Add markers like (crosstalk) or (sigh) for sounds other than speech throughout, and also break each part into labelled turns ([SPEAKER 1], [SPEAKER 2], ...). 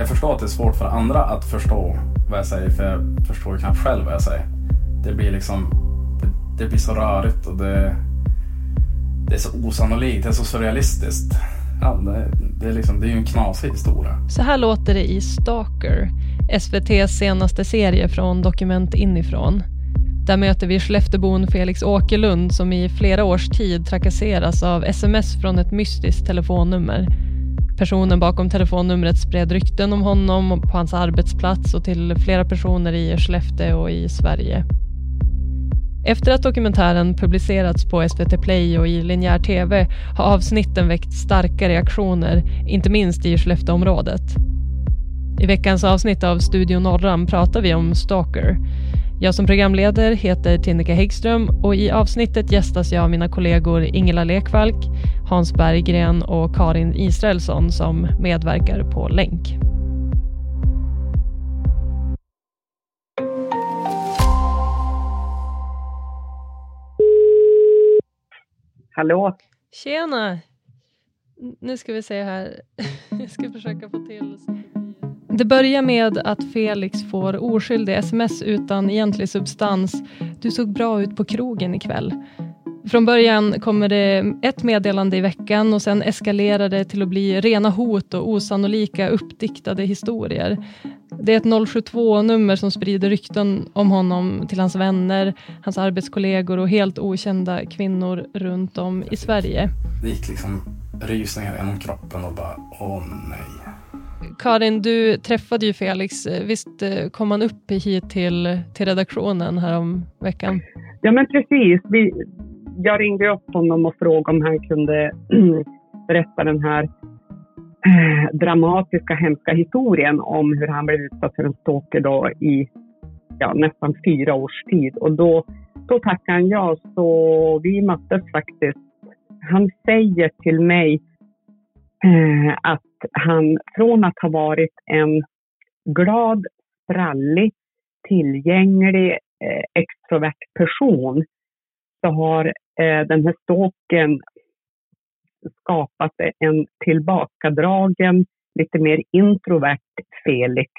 [SPEAKER 1] jag förstår att det är svårt för andra att förstå vad jag säger för jag förstår knappt själv vad jag säger. Det blir liksom, det, det blir så rörigt och det, det är så osannolikt, det är så surrealistiskt. Ja, det, det, är liksom, det är ju en knasig historia.
[SPEAKER 2] Så här låter det i Stalker, SVTs senaste serie från Dokument inifrån. Där möter vi Skelleftebon Felix Åkerlund som i flera års tid trakasseras av sms från ett mystiskt telefonnummer. Personen bakom telefonnumret spred rykten om honom på hans arbetsplats och till flera personer i Skellefteå och i Sverige. Efter att dokumentären publicerats på SVT Play och i linjär TV har avsnitten väckt starka reaktioner, inte minst i Skellefteåområdet. I veckans avsnitt av Studio Norran pratar vi om Stalker. Jag som programledare heter Tinnika Häggström och i avsnittet gästas jag av mina kollegor Ingela Lekvalk, Hans Berggren och Karin Israelsson som medverkar på länk.
[SPEAKER 3] Hallå?
[SPEAKER 2] Tjena! Nu ska vi se här. (laughs) Jag ska försöka få till... Det börjar med att Felix får oskyldig sms utan egentlig substans. Du såg bra ut på krogen ikväll. Från början kommer det ett meddelande i veckan och sen eskalerar det till att bli rena hot och osannolika uppdiktade historier. Det är ett 072-nummer som sprider rykten om honom till hans vänner, hans arbetskollegor och helt okända kvinnor runt om i Sverige.
[SPEAKER 1] Det gick liksom rysningar genom kroppen och bara, åh nej.
[SPEAKER 2] Karin, du träffade ju Felix. Eh, visst eh, kom han upp hit till, till redaktionen här veckan?
[SPEAKER 3] Ja, men precis. Vi, jag ringde upp honom och frågade om han kunde (clears throat) berätta den här eh, dramatiska, hemska historien om hur han blev utsatt för en stalker då i ja, nästan fyra års tid. Och då, då tackade han ja, så vi möttes faktiskt. Han säger till mig eh, att han från att ha varit en glad, sprallig, tillgänglig, eh, extrovert person så har eh, den här ståken skapat en tillbakadragen, lite mer introvert Felix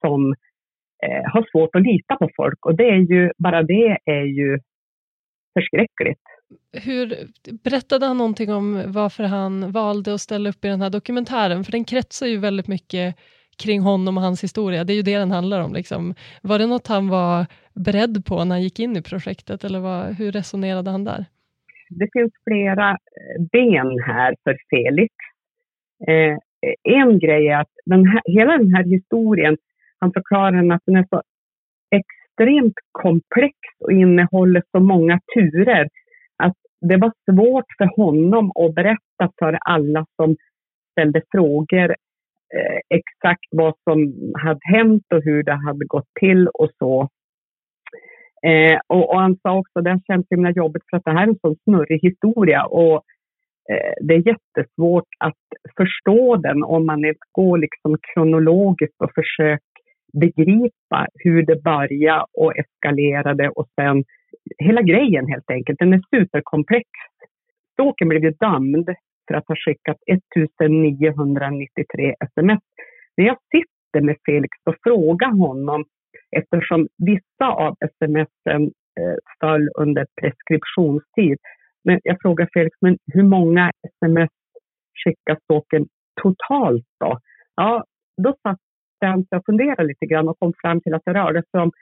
[SPEAKER 3] som eh, har svårt att lita på folk. Och det är ju, bara det är ju förskräckligt.
[SPEAKER 2] Hur, berättade han någonting om varför han valde att ställa upp i den här dokumentären? För den kretsar ju väldigt mycket kring honom och hans historia. Det är ju det den handlar om. Liksom. Var det något han var beredd på när han gick in i projektet eller vad, hur resonerade han där?
[SPEAKER 3] Det finns flera eh, ben här för Felix. Eh, en grej är att den här, hela den här historien, han förklarar att den är så extremt komplex och innehåller så många turer det var svårt för honom att berätta för alla som ställde frågor eh, exakt vad som hade hänt och hur det hade gått till och så. Eh, och, och, han sa också, det känns himla jobbigt för att det här är en sån snurrig historia och eh, det är jättesvårt att förstå den om man inte går liksom kronologiskt och försöker begripa hur det började och eskalerade och sen hela grejen helt enkelt. Den är superkomplex. Ståken blev ju dömd för att ha skickat 1993 sms. När jag sitter med Felix och frågar honom, eftersom vissa av smsen eh, föll under preskriptionstid, men jag frågar Felix, men hur många sms skickar Ståken totalt då? Ja, då satt han sig och funderade lite grann och kom fram till att det rörde sig om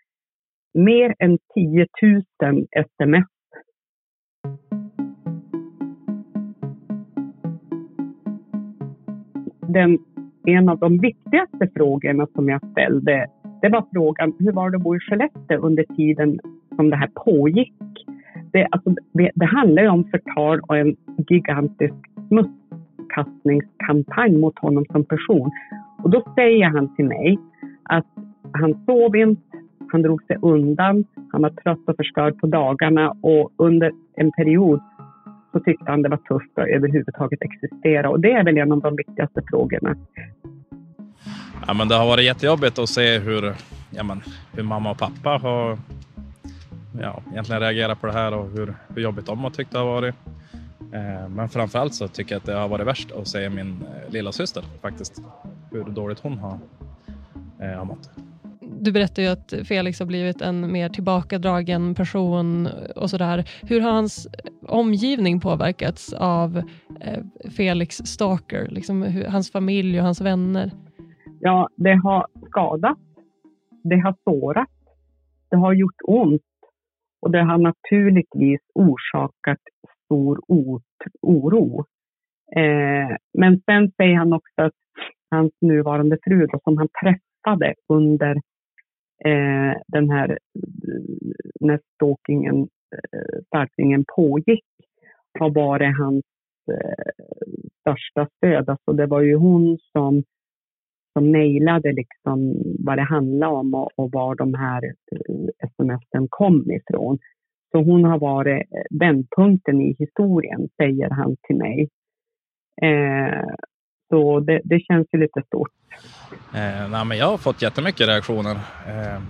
[SPEAKER 3] mer än 10 000 sms. Den, en av de viktigaste frågorna som jag ställde, det var frågan hur var det att bo i Skellefteå under tiden som det här pågick? Det, alltså, det, det handlar ju om förtal och en gigantisk smutskastningskampanj mot honom som person. Och då säger han till mig att han sov inte, han drog sig undan, han var trött och förstörd på dagarna och under en period så tyckte han det var tufft att överhuvudtaget existera. Och det är väl en av de viktigaste frågorna.
[SPEAKER 4] Ja, men det har varit jättejobbigt att se hur, ja, men, hur mamma och pappa har ja, egentligen reagerat på det här och hur, hur jobbigt de har tyckt det har varit. Eh, men framförallt så tycker jag att det har varit värst att se min eh, lilla syster faktiskt. Hur dåligt hon har eh, Amat.
[SPEAKER 2] Du berättar ju att Felix har blivit en mer tillbakadragen person och sådär. Hur har hans eh, omgivning påverkats av eh, Felix stalker? Liksom hur, hans familj och hans vänner?
[SPEAKER 3] Ja, det har skadat. Det har sårat. Det har gjort ont. Och det har naturligtvis orsakat stor oro. Eh, men sen säger han också att hans nuvarande fru då, som han träffade under eh, den här när stalkingen, eh, stalkingen pågick har varit hans eh, största stöd. Alltså det var ju hon som, som mejlade liksom vad det handlade om och, och var de här eh, smsen kom ifrån. Så hon har varit eh, vändpunkten i historien, säger han till mig. Eh, så det, det, känns ju lite stort.
[SPEAKER 4] Eh, nej, men jag har fått jättemycket reaktioner. Eh,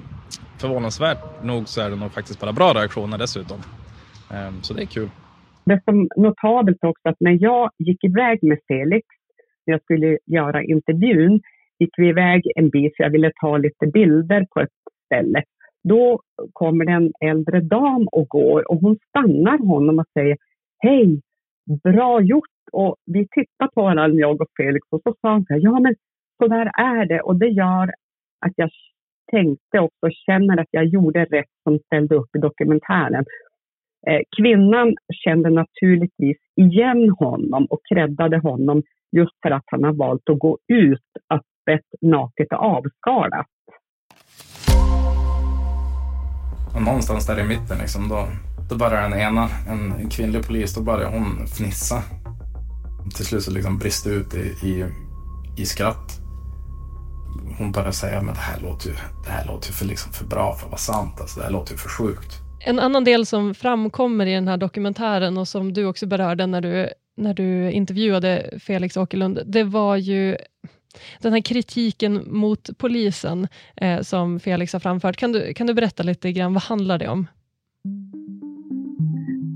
[SPEAKER 4] förvånansvärt nog så är det nog faktiskt bara bra reaktioner dessutom. Eh, så det är kul.
[SPEAKER 3] Det som notabelt också att när jag gick iväg med Felix, när jag skulle göra intervjun, gick vi iväg en bit för jag ville ta lite bilder på ett ställe. Då kommer det en äldre dam och går och hon stannar honom och säger Hej, bra gjort och vi tittar på varandra, jag och Felix, och så sa han så här, ja men så där är det och det gör att jag tänkte också, känner att jag gjorde rätt som ställde upp i dokumentären. Eh, kvinnan kände naturligtvis igen honom och creddade honom just för att han har valt att gå ut öppet, naket och avskalat.
[SPEAKER 1] Och någonstans där i mitten, liksom, då, då börjar den ena, en, en kvinnlig polis, då börjar hon fnissa till slut så liksom brister ut i, i, i skratt. Hon börjar säga, men det här låter ju, det här låter ju för, liksom för bra för att vara sant. Alltså, det här låter ju för sjukt.
[SPEAKER 2] En annan del som framkommer i den här dokumentären och som du också berörde när du, när du intervjuade Felix Åkerlund, det var ju den här kritiken mot polisen eh, som Felix har framfört. Kan du, kan du berätta lite grann, vad handlar det om?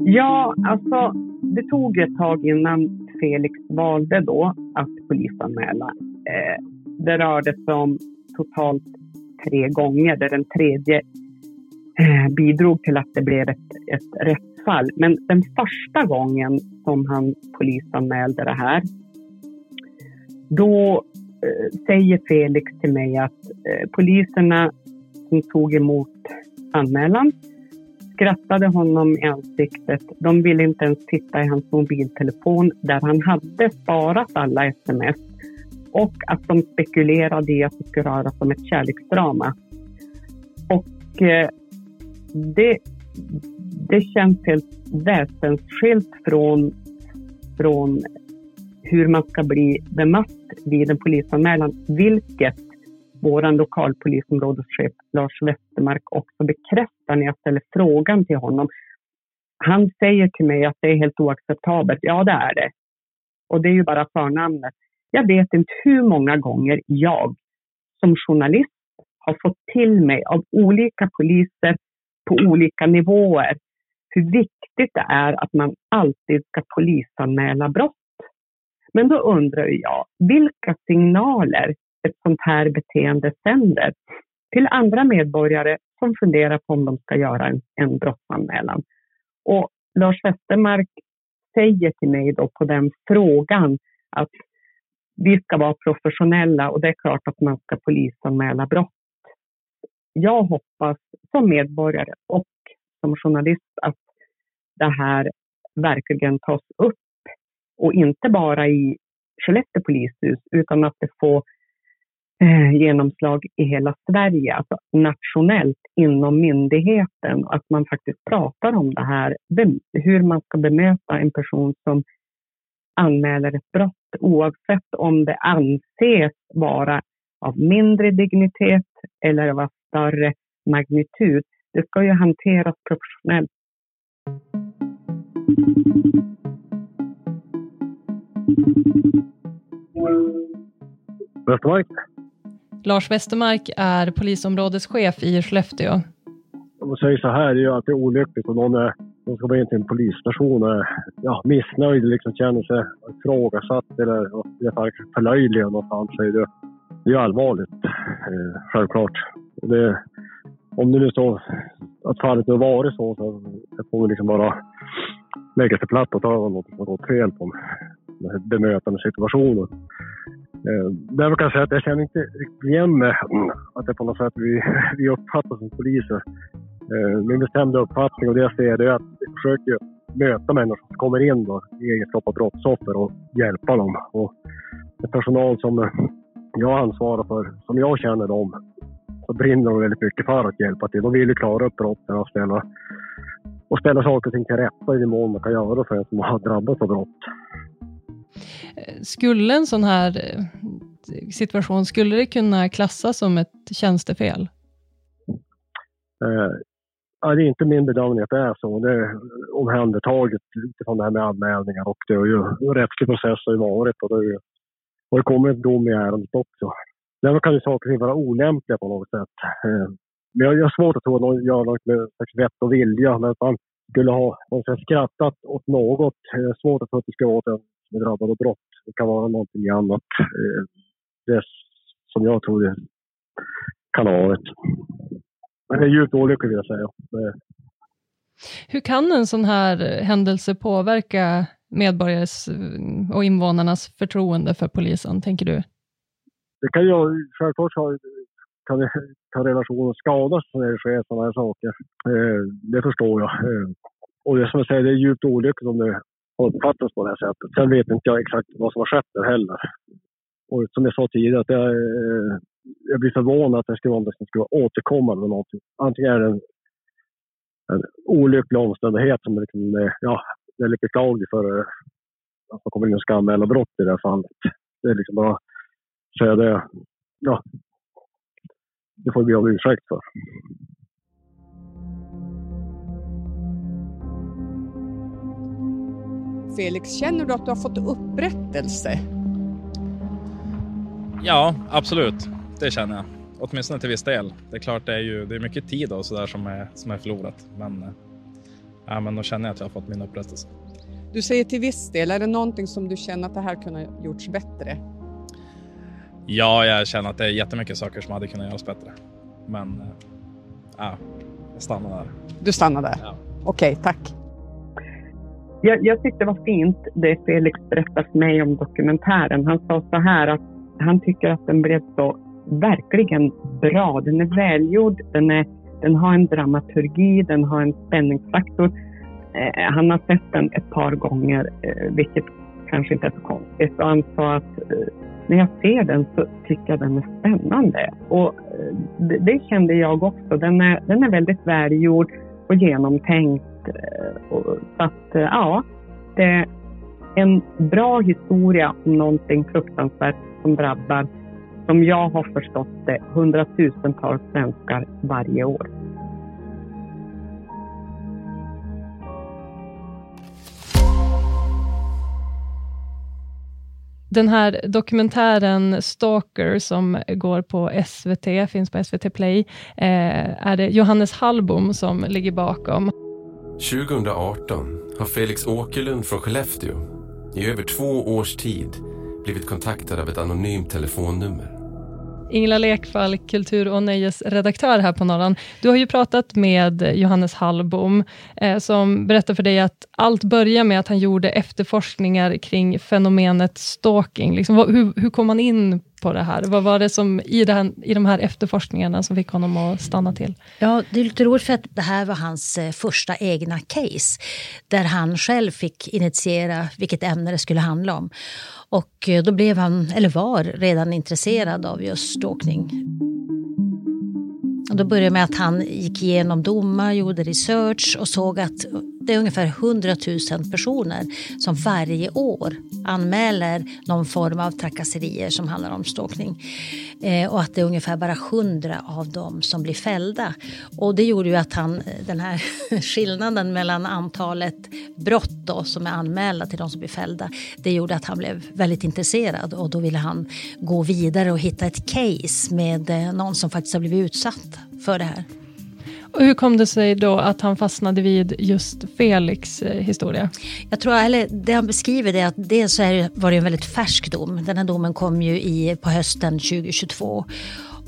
[SPEAKER 3] Ja, alltså det tog ett tag innan Felix valde då att polisanmäla. Eh, det rörde sig om totalt tre gånger där den tredje eh, bidrog till att det blev ett, ett rättsfall. Men den första gången som han polisanmälde det här, då eh, säger Felix till mig att eh, poliserna som tog emot anmälan skrattade honom i ansiktet. De ville inte ens titta i hans mobiltelefon där han hade sparat alla sms och att de spekulerade i att det skulle röra sig om ett kärleksdrama. Och eh, det, det känns helt väsensskilt från, från hur man ska bli bemött vid en polisanmälan, vilket vår lokalpolisområdeschef Lars Westermark också bekräftar när jag ställer frågan till honom. Han säger till mig att det är helt oacceptabelt. Ja, det är det. Och det är ju bara förnamnet. Jag vet inte hur många gånger jag som journalist har fått till mig av olika poliser på olika nivåer hur viktigt det är att man alltid ska polisanmäla brott. Men då undrar jag, vilka signaler ett sånt här beteende sänder till andra medborgare som funderar på om de ska göra en, en brottsanmälan. Och Lars Westermark säger till mig då på den frågan att vi ska vara professionella och det är klart att man ska polisanmäla brott. Jag hoppas som medborgare och som journalist att det här verkligen tas upp och inte bara i Skellefteå polishus utan att det får eh, genomslag i hela Sverige, alltså nationellt inom myndigheten. Att man faktiskt pratar om det här, hur man ska bemöta en person som anmäler ett brott oavsett om det anses vara av mindre dignitet eller av större magnitud. Det ska ju hanteras professionellt.
[SPEAKER 5] Västermark.
[SPEAKER 2] Lars Westermark är polisområdeschef i Skellefteå.
[SPEAKER 5] Om man säger så här, det är ju alltid olyckligt om någon, är, någon ska gå in till en polisstation och är ja, missnöjd, liksom känner sig ifrågasatt eller i alla fall förlöjligad någonstans. Det är ju allvarligt. eh, självklart. Det, om det nu så att fallet har varit så, så får vi liksom bara lägga sig platt och ta något som har gått fel på bemötande situationen. Eh, därför kan jag säga att jag känner inte riktigt igen mig att det på något sätt vi, (laughs) vi uppfattas som poliser. Eh, min bestämda uppfattning och det jag ser är att försöker möta människor som kommer in då, i egenskap av brottsoffer och hjälpa dem. Och personal som jag ansvarar för, som jag känner dem, så brinner de väldigt mycket för att hjälpa till. De vill ju klara upp brotten och ställa, och ställa saker och ting till rätta i den mån man kan göra för en som har drabbats av brott.
[SPEAKER 2] Skulle en sån här eh, situation, skulle det kunna klassas som ett tjänstefel?
[SPEAKER 5] Ja, det är inte min bedömning att det är så. Det är omhändertaget utifrån det här med anmälningar och det har ju rättslig process har ju varit och det har ju det kommit en dom i ärendet också. Därför kan ju saker vara olämpliga på något sätt. Eh, men jag har svårt att tro att någon gör något med vett och vilja. Men att man skulle ha skrattat åt något. Eh, jag har svårt att tro att det ska vara den som är drabbad av brott. Det kan vara någonting annat. Eh, det som jag tror det kan ha varit. Men det är djupt olyckligt vill jag säga.
[SPEAKER 2] Hur kan en sån här händelse påverka medborgares och invånarnas förtroende för polisen, tänker du?
[SPEAKER 5] Det kan ju självklart ha, kan det, kan relationen skadas när det sker sådana här saker. Eh, det förstår jag. Eh, och det som jag säger, det är djupt olyckligt om det uppfattas på det här sättet. Sen vet inte jag exakt vad som har skett där heller. Och som jag sa tidigare, att eh, jag blir förvånad att det skulle vara något som skulle vara återkommande med någonting. Antingen är det en, en olycklig omständighet som liksom, ja, är väldigt beklaglig för att man kommer in och ska anmäla brott i det här fallet. Det är liksom bara säga det. Ja, det får vi be om ursäkt för.
[SPEAKER 6] Felix, känner du att du har fått upprättelse?
[SPEAKER 4] Ja, absolut. Det känner jag. Åtminstone till viss del. Det är klart, det är ju det är mycket tid och så där som är, som är förlorat. Men, ja, men då känner jag att jag har fått min upprättelse.
[SPEAKER 6] Du säger till viss del. Är det någonting som du känner att det här kunde ha gjorts bättre?
[SPEAKER 4] Ja, jag känner att det är jättemycket saker som hade kunnat göras bättre. Men ja, jag stannar där.
[SPEAKER 6] Du stannar där?
[SPEAKER 4] Ja.
[SPEAKER 6] Okej, okay, tack.
[SPEAKER 3] Jag, jag tyckte det var fint det Felix berättade för mig om dokumentären. Han sa så här att han tycker att den blev så verkligen bra. Den är välgjord, den, är, den har en dramaturgi, den har en spänningsfaktor. Eh, han har sett den ett par gånger, eh, vilket kanske inte är så konstigt. Och han sa att eh, när jag ser den så tycker jag den är spännande. Och eh, det, det kände jag också. Den är, den är väldigt välgjord och genomtänkt. Eh, och, så att, eh, ja, det är en bra historia om någonting fruktansvärt som drabbar, som jag har förstått det, hundratusentals svenskar varje år.
[SPEAKER 2] Den här dokumentären Stalker som går på SVT, finns på SVT Play, eh, är det Johannes Hallbom som ligger bakom.
[SPEAKER 7] 2018 har Felix Åkerlund från Skellefteå i över två års tid blivit kontaktad av ett anonymt telefonnummer.
[SPEAKER 2] Ingela Lekvall, kultur och nöjesredaktör här på Norran. Du har ju pratat med Johannes Hallbom, eh, som berättar för dig att allt börjar med att han gjorde efterforskningar kring fenomenet stalking. Liksom, vad, hur, hur kom han in på det här? Vad var det som i, den, i de här efterforskningarna som fick honom att stanna till?
[SPEAKER 8] Ja, det är lite roligt för att det här var hans eh, första egna case, där han själv fick initiera vilket ämne det skulle handla om. Och eh, då blev han, eller var, redan intresserad av just stalkning. Och då började med att han gick igenom domar, gjorde research och såg att det är ungefär 100 000 personer som varje år anmäler någon form av trakasserier som handlar om stalkning. Eh, och att det är ungefär bara 100 av dem som blir fällda. Och det gjorde ju att han, eh, den här (laughs) skillnaden mellan antalet brott då, som är anmälda till de som blir fällda, det gjorde att han blev väldigt intresserad och då ville han gå vidare och hitta ett case med eh, någon som faktiskt har blivit utsatt för det här.
[SPEAKER 2] Och hur kom det sig då att han fastnade vid just Felix eh, historia?
[SPEAKER 8] Jag tror, eller det han beskriver det är att dels är, var det en väldigt färsk dom. Den här domen kom ju i, på hösten 2022.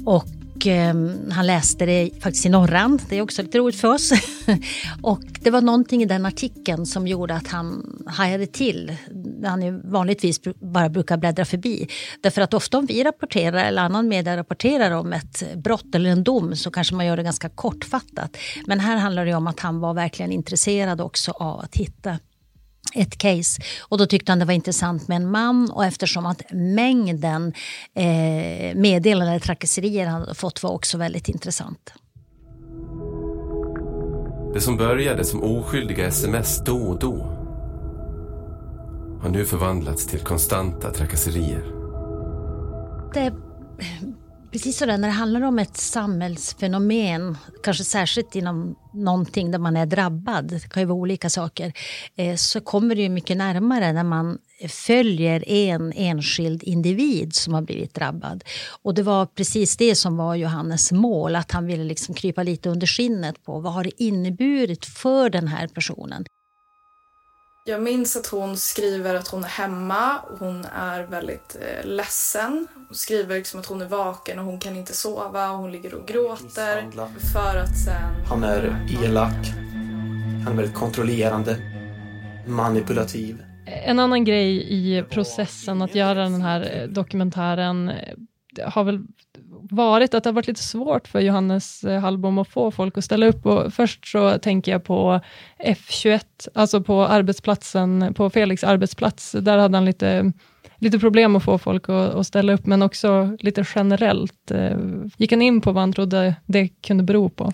[SPEAKER 8] Och eh, han läste det faktiskt i Norran, det är också lite roligt för oss. (laughs) och det var någonting i den artikeln som gjorde att han hajade till. Han ju vanligtvis bara brukar bläddra förbi. Därför att ofta om vi rapporterar eller annan media rapporterar om ett brott eller en dom så kanske man gör det ganska kortfattat. Men här handlar det om att han var verkligen intresserad också av att hitta ett case. Och då tyckte han det var intressant med en man och eftersom att mängden eh, meddelanden eller trakasserier han fått var också väldigt intressant.
[SPEAKER 7] Det som började som oskyldiga sms då och då har nu förvandlats till konstanta trakasserier.
[SPEAKER 8] Det Precis så när det handlar om ett samhällsfenomen, kanske särskilt inom någonting där man är drabbad, det kan ju vara olika saker, eh, så kommer det ju mycket närmare när man följer en enskild individ som har blivit drabbad. Och det var precis det som var Johannes mål, att han ville liksom krypa lite under skinnet på vad har det inneburit för den här personen.
[SPEAKER 9] Jag minns att hon skriver att hon är hemma, hon är väldigt eh, ledsen. Hon skriver liksom att hon är vaken och hon kan inte sova och hon ligger och gråter. För att sen...
[SPEAKER 10] Han är elak. Han är väldigt kontrollerande. Manipulativ.
[SPEAKER 2] En annan grej i processen att göra den här eh, dokumentären eh, har väl varit att det har varit lite svårt för Johannes eh, Hallbom att få folk att ställa upp. Och först så tänker jag på F21, alltså på arbetsplatsen, på Felix arbetsplats. Där hade han lite lite problem att få folk att, att, ställa upp, men också lite generellt. Eh, gick han in på vad han trodde det kunde bero på?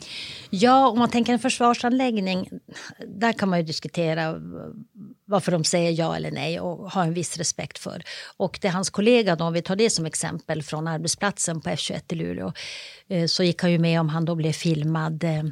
[SPEAKER 8] Ja, om man tänker en försvarsanläggning, där kan man ju diskutera varför de säger ja eller nej och ha en viss respekt för. Och det hans kollega, då, om vi tar det som exempel från arbetsplatsen på F21 i Luleå, eh, så gick han ju med om han då blev filmad eh,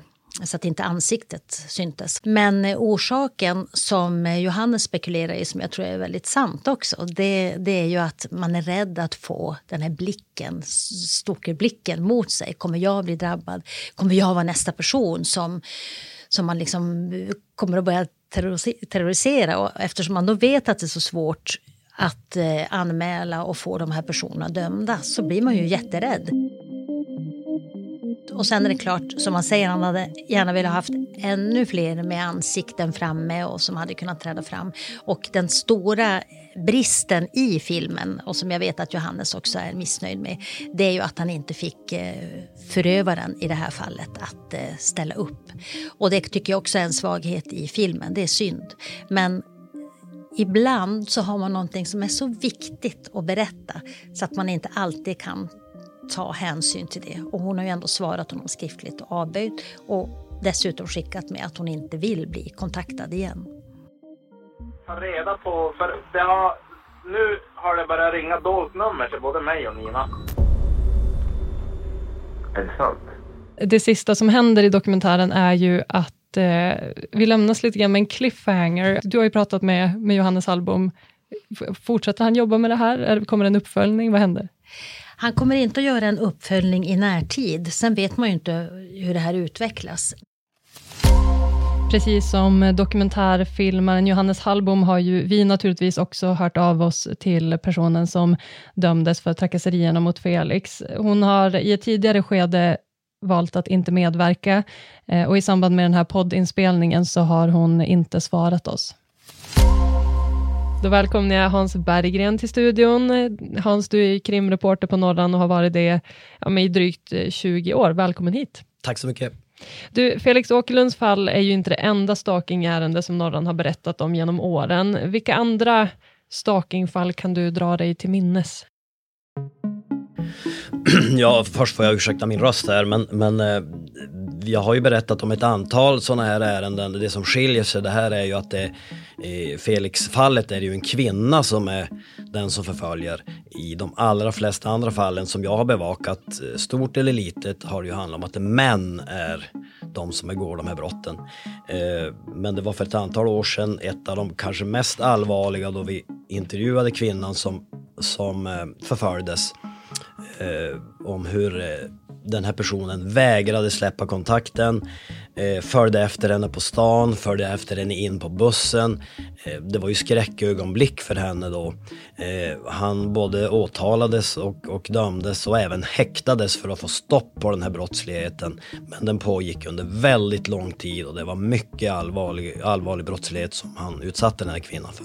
[SPEAKER 8] så att inte ansiktet syntes. Men eh, orsaken som eh, Johannes spekulerar i, som jag tror är väldigt sant också, det, det är ju att man är rädd att få den här blicken, stalkerblicken mot sig. Kommer jag bli drabbad? Kommer jag vara nästa person som, som man liksom eh, kommer att börja terrorisera? Och eftersom man då vet att det är så svårt att anmäla och få de här personerna dömda så blir man ju jätterädd. Och sen är det klart, som man säger, han hade gärna velat haft ännu fler med ansikten framme och som hade kunnat träda fram. Och den stora bristen i filmen, och som jag vet att Johannes också är missnöjd med, det är ju att han inte fick eh, förövaren i det här fallet att eh, ställa upp. Och det tycker jag också är en svaghet i filmen, det är synd. Men ibland så har man någonting som är så viktigt att berätta så att man inte alltid kan ta hänsyn till det. Och hon har ju ändå svarat honom skriftligt och avböjt och dessutom skickat med att hon inte vill bli kontaktad igen.
[SPEAKER 11] Ta reda på, för det har, nu har det börjat ringa dolt nummer till både mig och Nina.
[SPEAKER 10] Är det sant?
[SPEAKER 2] Det sista som händer i dokumentären är ju att eh, vi lämnas lite grann med en cliffhanger. Du har ju pratat med, med Johannes Albom. Fortsätter han jobba med det här? Kommer det en uppföljning? Vad händer?
[SPEAKER 8] Han kommer inte att göra en uppföljning i närtid. Sen vet man ju inte hur det här utvecklas.
[SPEAKER 2] Precis som dokumentärfilmaren Johannes Hallbom har ju vi naturligtvis också hört av oss till personen som dömdes för trakasserierna mot Felix. Hon har i ett tidigare skede valt att inte medverka eh, och i samband med den här poddinspelningen så har hon inte svarat oss. Då välkomnar jag Hans Berggren till studion. Hans, du är krimreporter på Norran och har varit det ja, i drygt 20 eh, år. Välkommen hit.
[SPEAKER 12] Tack så mycket.
[SPEAKER 2] Du, Felix Åkerlunds fall är ju inte det enda stalkingärende som Norran har berättat om genom åren. Vilka andra stalkingfall kan du dra dig till minnes? (clears throat)
[SPEAKER 12] Ja, först får jag ursäkta min röst här, men, men eh, jag har ju berättat om ett antal sådana här ärenden. Det som skiljer sig det här är ju att det, i Felix-fallet är det ju en kvinna som är den som förföljer. I de allra flesta andra fallen som jag har bevakat, eh, stort eller litet, har det ju handlat om att män är de som begår de här brotten. Eh, men det var för ett antal år sedan ett av de kanske mest allvarliga då vi intervjuade kvinnan som, som eh, förföljdes. Eh, om hur eh, den här personen vägrade släppa kontakten, eh, följde efter henne på stan, följde efter henne in på bussen. Eh, det var ju skräckögonblick för henne då. Eh, han både åtalades och, och dömdes och även häktades för att få stopp på den här brottsligheten. Men den pågick under väldigt lång tid och det var mycket allvarlig, allvarlig brottslighet som han utsatte den här kvinnan för.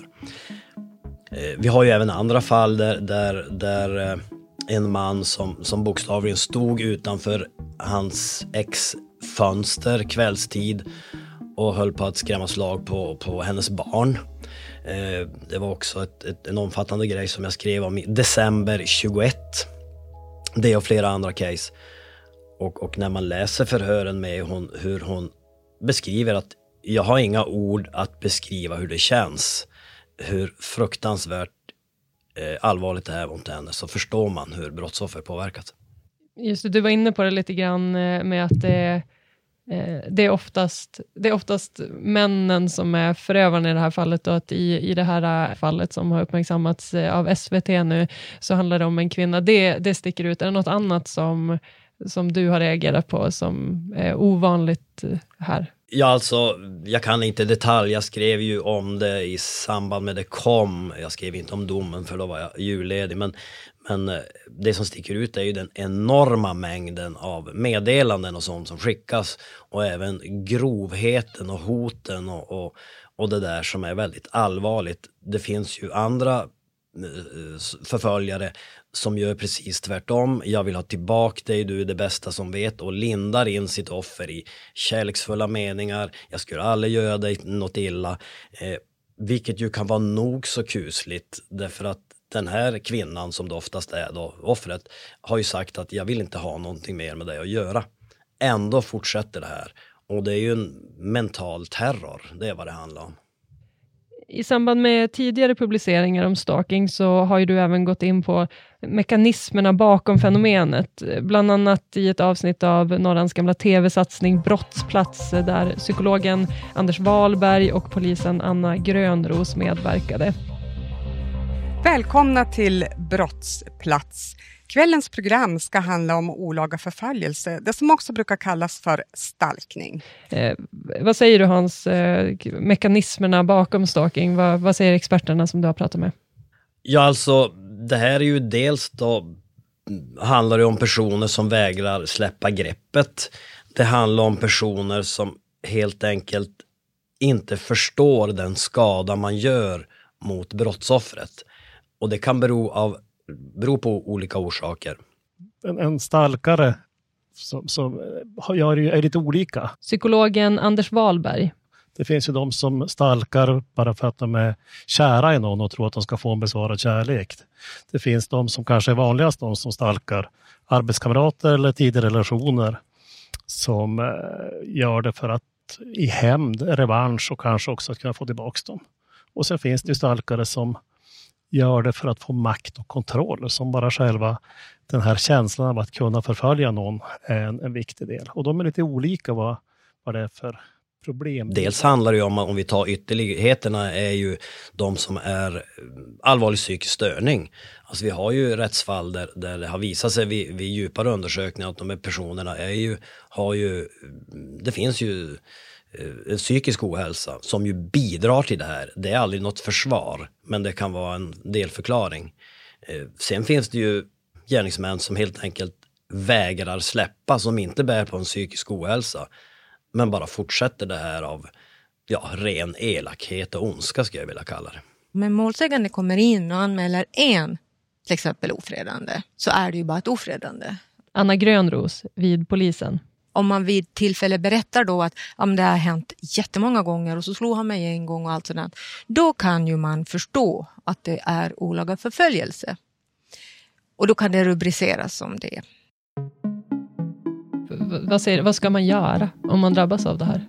[SPEAKER 12] Eh, vi har ju även andra fall där, där, där en man som, som bokstavligen stod utanför hans ex fönster kvällstid och höll på att skrämma slag på, på hennes barn. Eh, det var också ett, ett, en omfattande grej som jag skrev om i december 21. Det och flera andra case. Och, och när man läser förhören med hon, hur hon beskriver att jag har inga ord att beskriva hur det känns. Hur fruktansvärt Eh, allvarligt det här var inte henne så förstår man hur brottsoffer påverkas.
[SPEAKER 2] Just det, du var inne på det lite grann eh, med att det, eh, det, är oftast, det är oftast männen som är förövarna i det här fallet och att i, i det här fallet som har uppmärksammats av SVT nu så handlar det om en kvinna. Det, det sticker ut. Är det något annat som, som du har reagerat på som är ovanligt här?
[SPEAKER 12] Ja, alltså, jag kan inte detalj. Jag skrev ju om det i samband med det kom. Jag skrev inte om domen för då var jag julledig. Men, men eh, det som sticker ut är ju den enorma mängden av meddelanden och sånt som skickas. Och även grovheten och hoten och, och, och det där som är väldigt allvarligt. Det finns ju andra eh, eh, förföljare som gör precis tvärtom. Jag vill ha tillbaka dig, du är det bästa som vet och lindar in sitt offer i kärleksfulla meningar. Jag skulle aldrig göra dig något illa. Eh, vilket ju kan vara nog så kusligt därför att den här kvinnan som det oftast är då, offret, har ju sagt att jag vill inte ha någonting mer med dig att göra. Ändå fortsätter det här. Och det är ju en mental terror, det är vad det handlar om.
[SPEAKER 2] I samband med tidigare publiceringar om stalking så har ju du även gått in på mekanismerna bakom fenomenet. Bland annat i ett avsnitt av Norrans gamla tv-satsning Brottsplats där psykologen Anders Wahlberg och polisen Anna Grönros medverkade.
[SPEAKER 6] Välkomna till Brottsplats. Kvällens program ska handla om olaga förföljelse, det som också brukar kallas för stalkning.
[SPEAKER 2] Eh, vad säger du Hans, eh, mekanismerna bakom stalking, vad, vad, säger experterna som du har pratat med?
[SPEAKER 12] Ja, alltså det här är ju dels då handlar det om personer som vägrar släppa greppet. Det handlar om personer som helt enkelt inte förstår den skada man gör mot brottsoffret. Och det kan bero av beror på olika orsaker.
[SPEAKER 13] En, en stalkare som, som gör, är lite olika.
[SPEAKER 2] Psykologen Anders Wahlberg.
[SPEAKER 13] Det finns ju de som stalkar bara för att de är kära i någon och tror att de ska få en besvarad kärlek. Det finns de som kanske är vanligast, de som stalkar arbetskamrater eller tidigare relationer som eh, gör det för att i hämnd, revansch och kanske också att kunna få tillbaka dem. Och sen finns det ju stalkare som gör det för att få makt och kontroll som bara själva den här känslan av att kunna förfölja någon är en, en viktig del. Och de är lite olika vad, vad det är för problem.
[SPEAKER 12] Dels handlar det ju om, om vi tar ytterligheterna, är ju de som är allvarlig psykisk störning. Alltså vi har ju rättsfall där, där det har visat sig vid, vid djupare undersökningar att de här personerna är ju, har ju, det finns ju en psykisk ohälsa som ju bidrar till det här. Det är aldrig något försvar, men det kan vara en delförklaring. Eh, sen finns det ju gärningsmän som helt enkelt vägrar släppa, som inte bär på en psykisk ohälsa, men bara fortsätter det här av ja, ren elakhet och ondska skulle jag vilja kalla det.
[SPEAKER 14] Men målsägande kommer in och anmäler en, till exempel ofredande, så är det ju bara ett ofredande.
[SPEAKER 2] Anna Grönros vid polisen
[SPEAKER 14] om man vid tillfälle berättar då att ja, det har hänt jättemånga gånger och så slog han mig en gång och allt sådant. Då kan ju man förstå att det är olaga förföljelse. Och då kan det rubriceras som det.
[SPEAKER 2] Vad, säger, vad ska man göra om man drabbas av det här?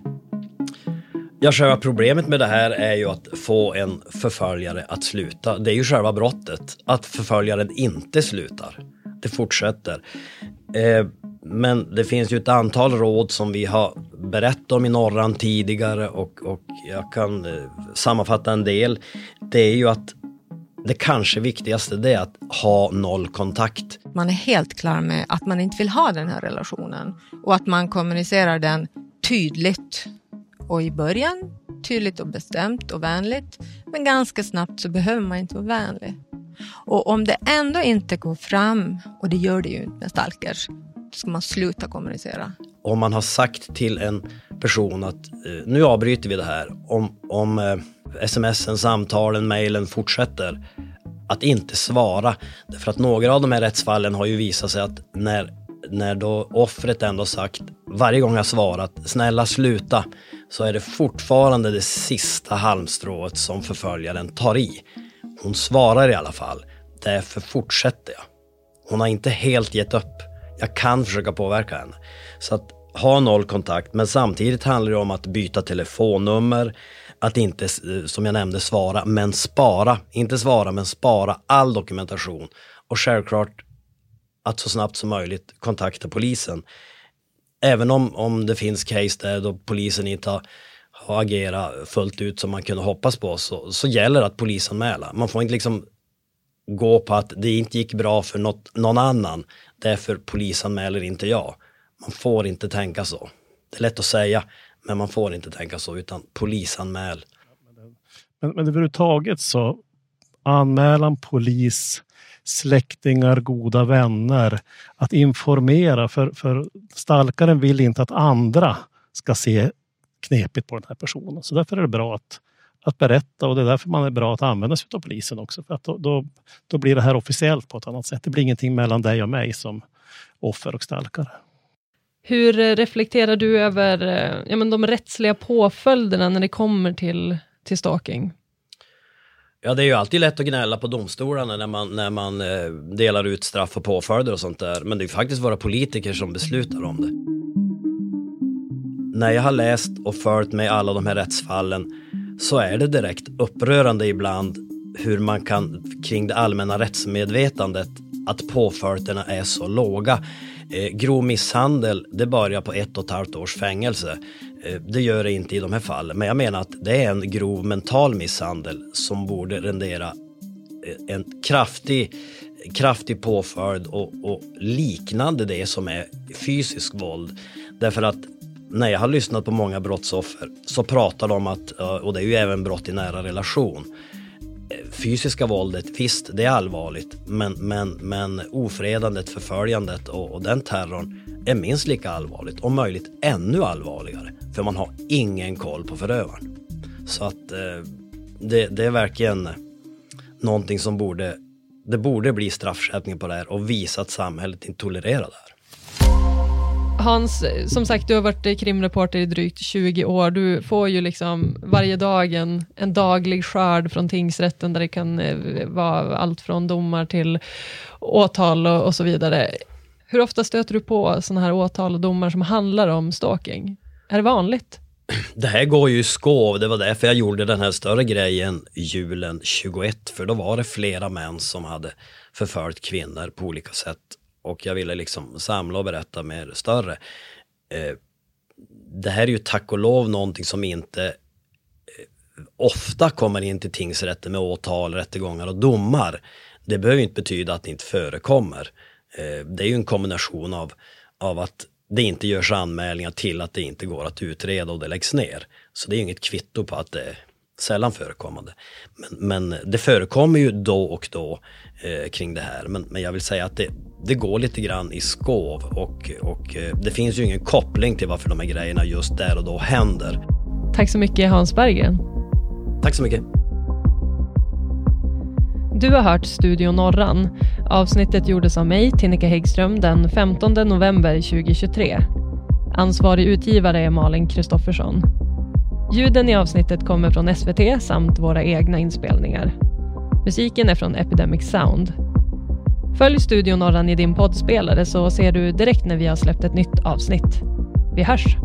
[SPEAKER 12] Ja, själva problemet med det här är ju att få en förföljare att sluta. Det är ju själva brottet, att förföljaren inte slutar. Det fortsätter. Eh, men det finns ju ett antal råd som vi har berättat om i Norran tidigare och, och jag kan eh, sammanfatta en del. Det är ju att det kanske viktigaste det är att ha noll kontakt.
[SPEAKER 14] Man är helt klar med att man inte vill ha den här relationen och att man kommunicerar den tydligt. Och i början tydligt och bestämt och vänligt. Men ganska snabbt så behöver man inte vara vänlig. Och om det ändå inte går fram, och det gör det ju inte med stalkers, ska man sluta kommunicera.
[SPEAKER 12] Om man har sagt till en person att eh, nu avbryter vi det här. Om, om eh, smsen, samtalen, mejlen fortsätter att inte svara. För att några av de här rättsfallen har ju visat sig att när, när då offret ändå sagt varje gång jag svarat snälla sluta så är det fortfarande det sista halmstrået som förföljaren tar i. Hon svarar i alla fall. Därför fortsätter jag. Hon har inte helt gett upp. Jag kan försöka påverka henne. Så att ha noll kontakt, men samtidigt handlar det om att byta telefonnummer, att inte, eh, som jag nämnde, svara, men spara. Inte svara, men spara all dokumentation. Och självklart att så snabbt som möjligt kontakta polisen. Även om, om det finns case där då polisen inte har, har agerat fullt ut som man kunde hoppas på så, så gäller det att polisanmäla. Man får inte liksom gå på att det inte gick bra för något, någon annan. Därför polisanmäler inte jag. Man får inte tänka så. Det är lätt att säga, men man får inte tänka så, utan polisanmäl.
[SPEAKER 13] Men, men överhuvudtaget så, anmälan, polis, släktingar, goda vänner, att informera. För, för stalkaren vill inte att andra ska se knepigt på den här personen. Så därför är det bra att, att berätta och det är därför man är bra att använda sig av polisen också. För att då, då, då blir det här officiellt på ett annat sätt. Det blir ingenting mellan dig och mig som offer och stalkare.
[SPEAKER 2] Hur eh, reflekterar du över eh, ja, men de rättsliga påföljderna när det kommer till, till stalking?
[SPEAKER 12] Ja, det är ju alltid lätt att gnälla på domstolarna när man, när man eh, delar ut straff och påföljder och sånt där. Men det är faktiskt våra politiker som beslutar om det. När jag har läst och följt med alla de här rättsfallen så är det direkt upprörande ibland hur man kan kring det allmänna rättsmedvetandet att påföljderna är så låga. Eh, grov misshandel, det börjar på ett och ett halvt års fängelse. Eh, det gör det inte i de här fallen, men jag menar att det är en grov mental misshandel som borde rendera eh, en kraftig, kraftig påföljd och, och liknande det som är fysisk våld. Därför att när jag har lyssnat på många brottsoffer så pratar de om att, och det är ju även brott i nära relation, eh, fysiska våldet, visst det är allvarligt, men, men, men ofredandet, förföljandet och, och den terrorn är minst lika allvarligt, om möjligt ännu allvarligare, för man har ingen koll på förövaren. Så att eh, det, det, är verkligen någonting som borde, det borde bli straffskärpning på det här och visa att samhället inte tolererar det här.
[SPEAKER 2] Hans, som sagt, du har varit krimreporter i drygt 20 år. Du får ju liksom varje dag en, en daglig skörd från tingsrätten, där det kan eh, vara allt från domar till åtal och, och så vidare. Hur ofta stöter du på sådana här åtal och domar som handlar om stalking? Är det vanligt?
[SPEAKER 12] Det här går ju i skov, det var därför jag gjorde den här större grejen julen 21, för då var det flera män som hade förföljt kvinnor på olika sätt och jag ville liksom samla och berätta mer större. Eh, det här är ju tack och lov någonting som inte eh, ofta kommer in till tingsrätten med åtal, rättegångar och domar. Det behöver inte betyda att det inte förekommer. Eh, det är ju en kombination av, av att det inte görs anmälningar till att det inte går att utreda och det läggs ner. Så det är inget kvitto på att det sällan förekommande. Men, men det förekommer ju då och då eh, kring det här. Men, men jag vill säga att det, det går lite grann i skov och, och eh, det finns ju ingen koppling till varför de här grejerna just där och då händer.
[SPEAKER 2] Tack så mycket Hans Berggren.
[SPEAKER 12] Tack så mycket.
[SPEAKER 2] Du har hört Studio Norran. Avsnittet gjordes av mig, Tinnika Häggström, den 15 november 2023. Ansvarig utgivare är Malin Kristoffersson. Ljuden i avsnittet kommer från SVT samt våra egna inspelningar. Musiken är från Epidemic Sound. Följ Studio Norran i din poddspelare så ser du direkt när vi har släppt ett nytt avsnitt. Vi hörs!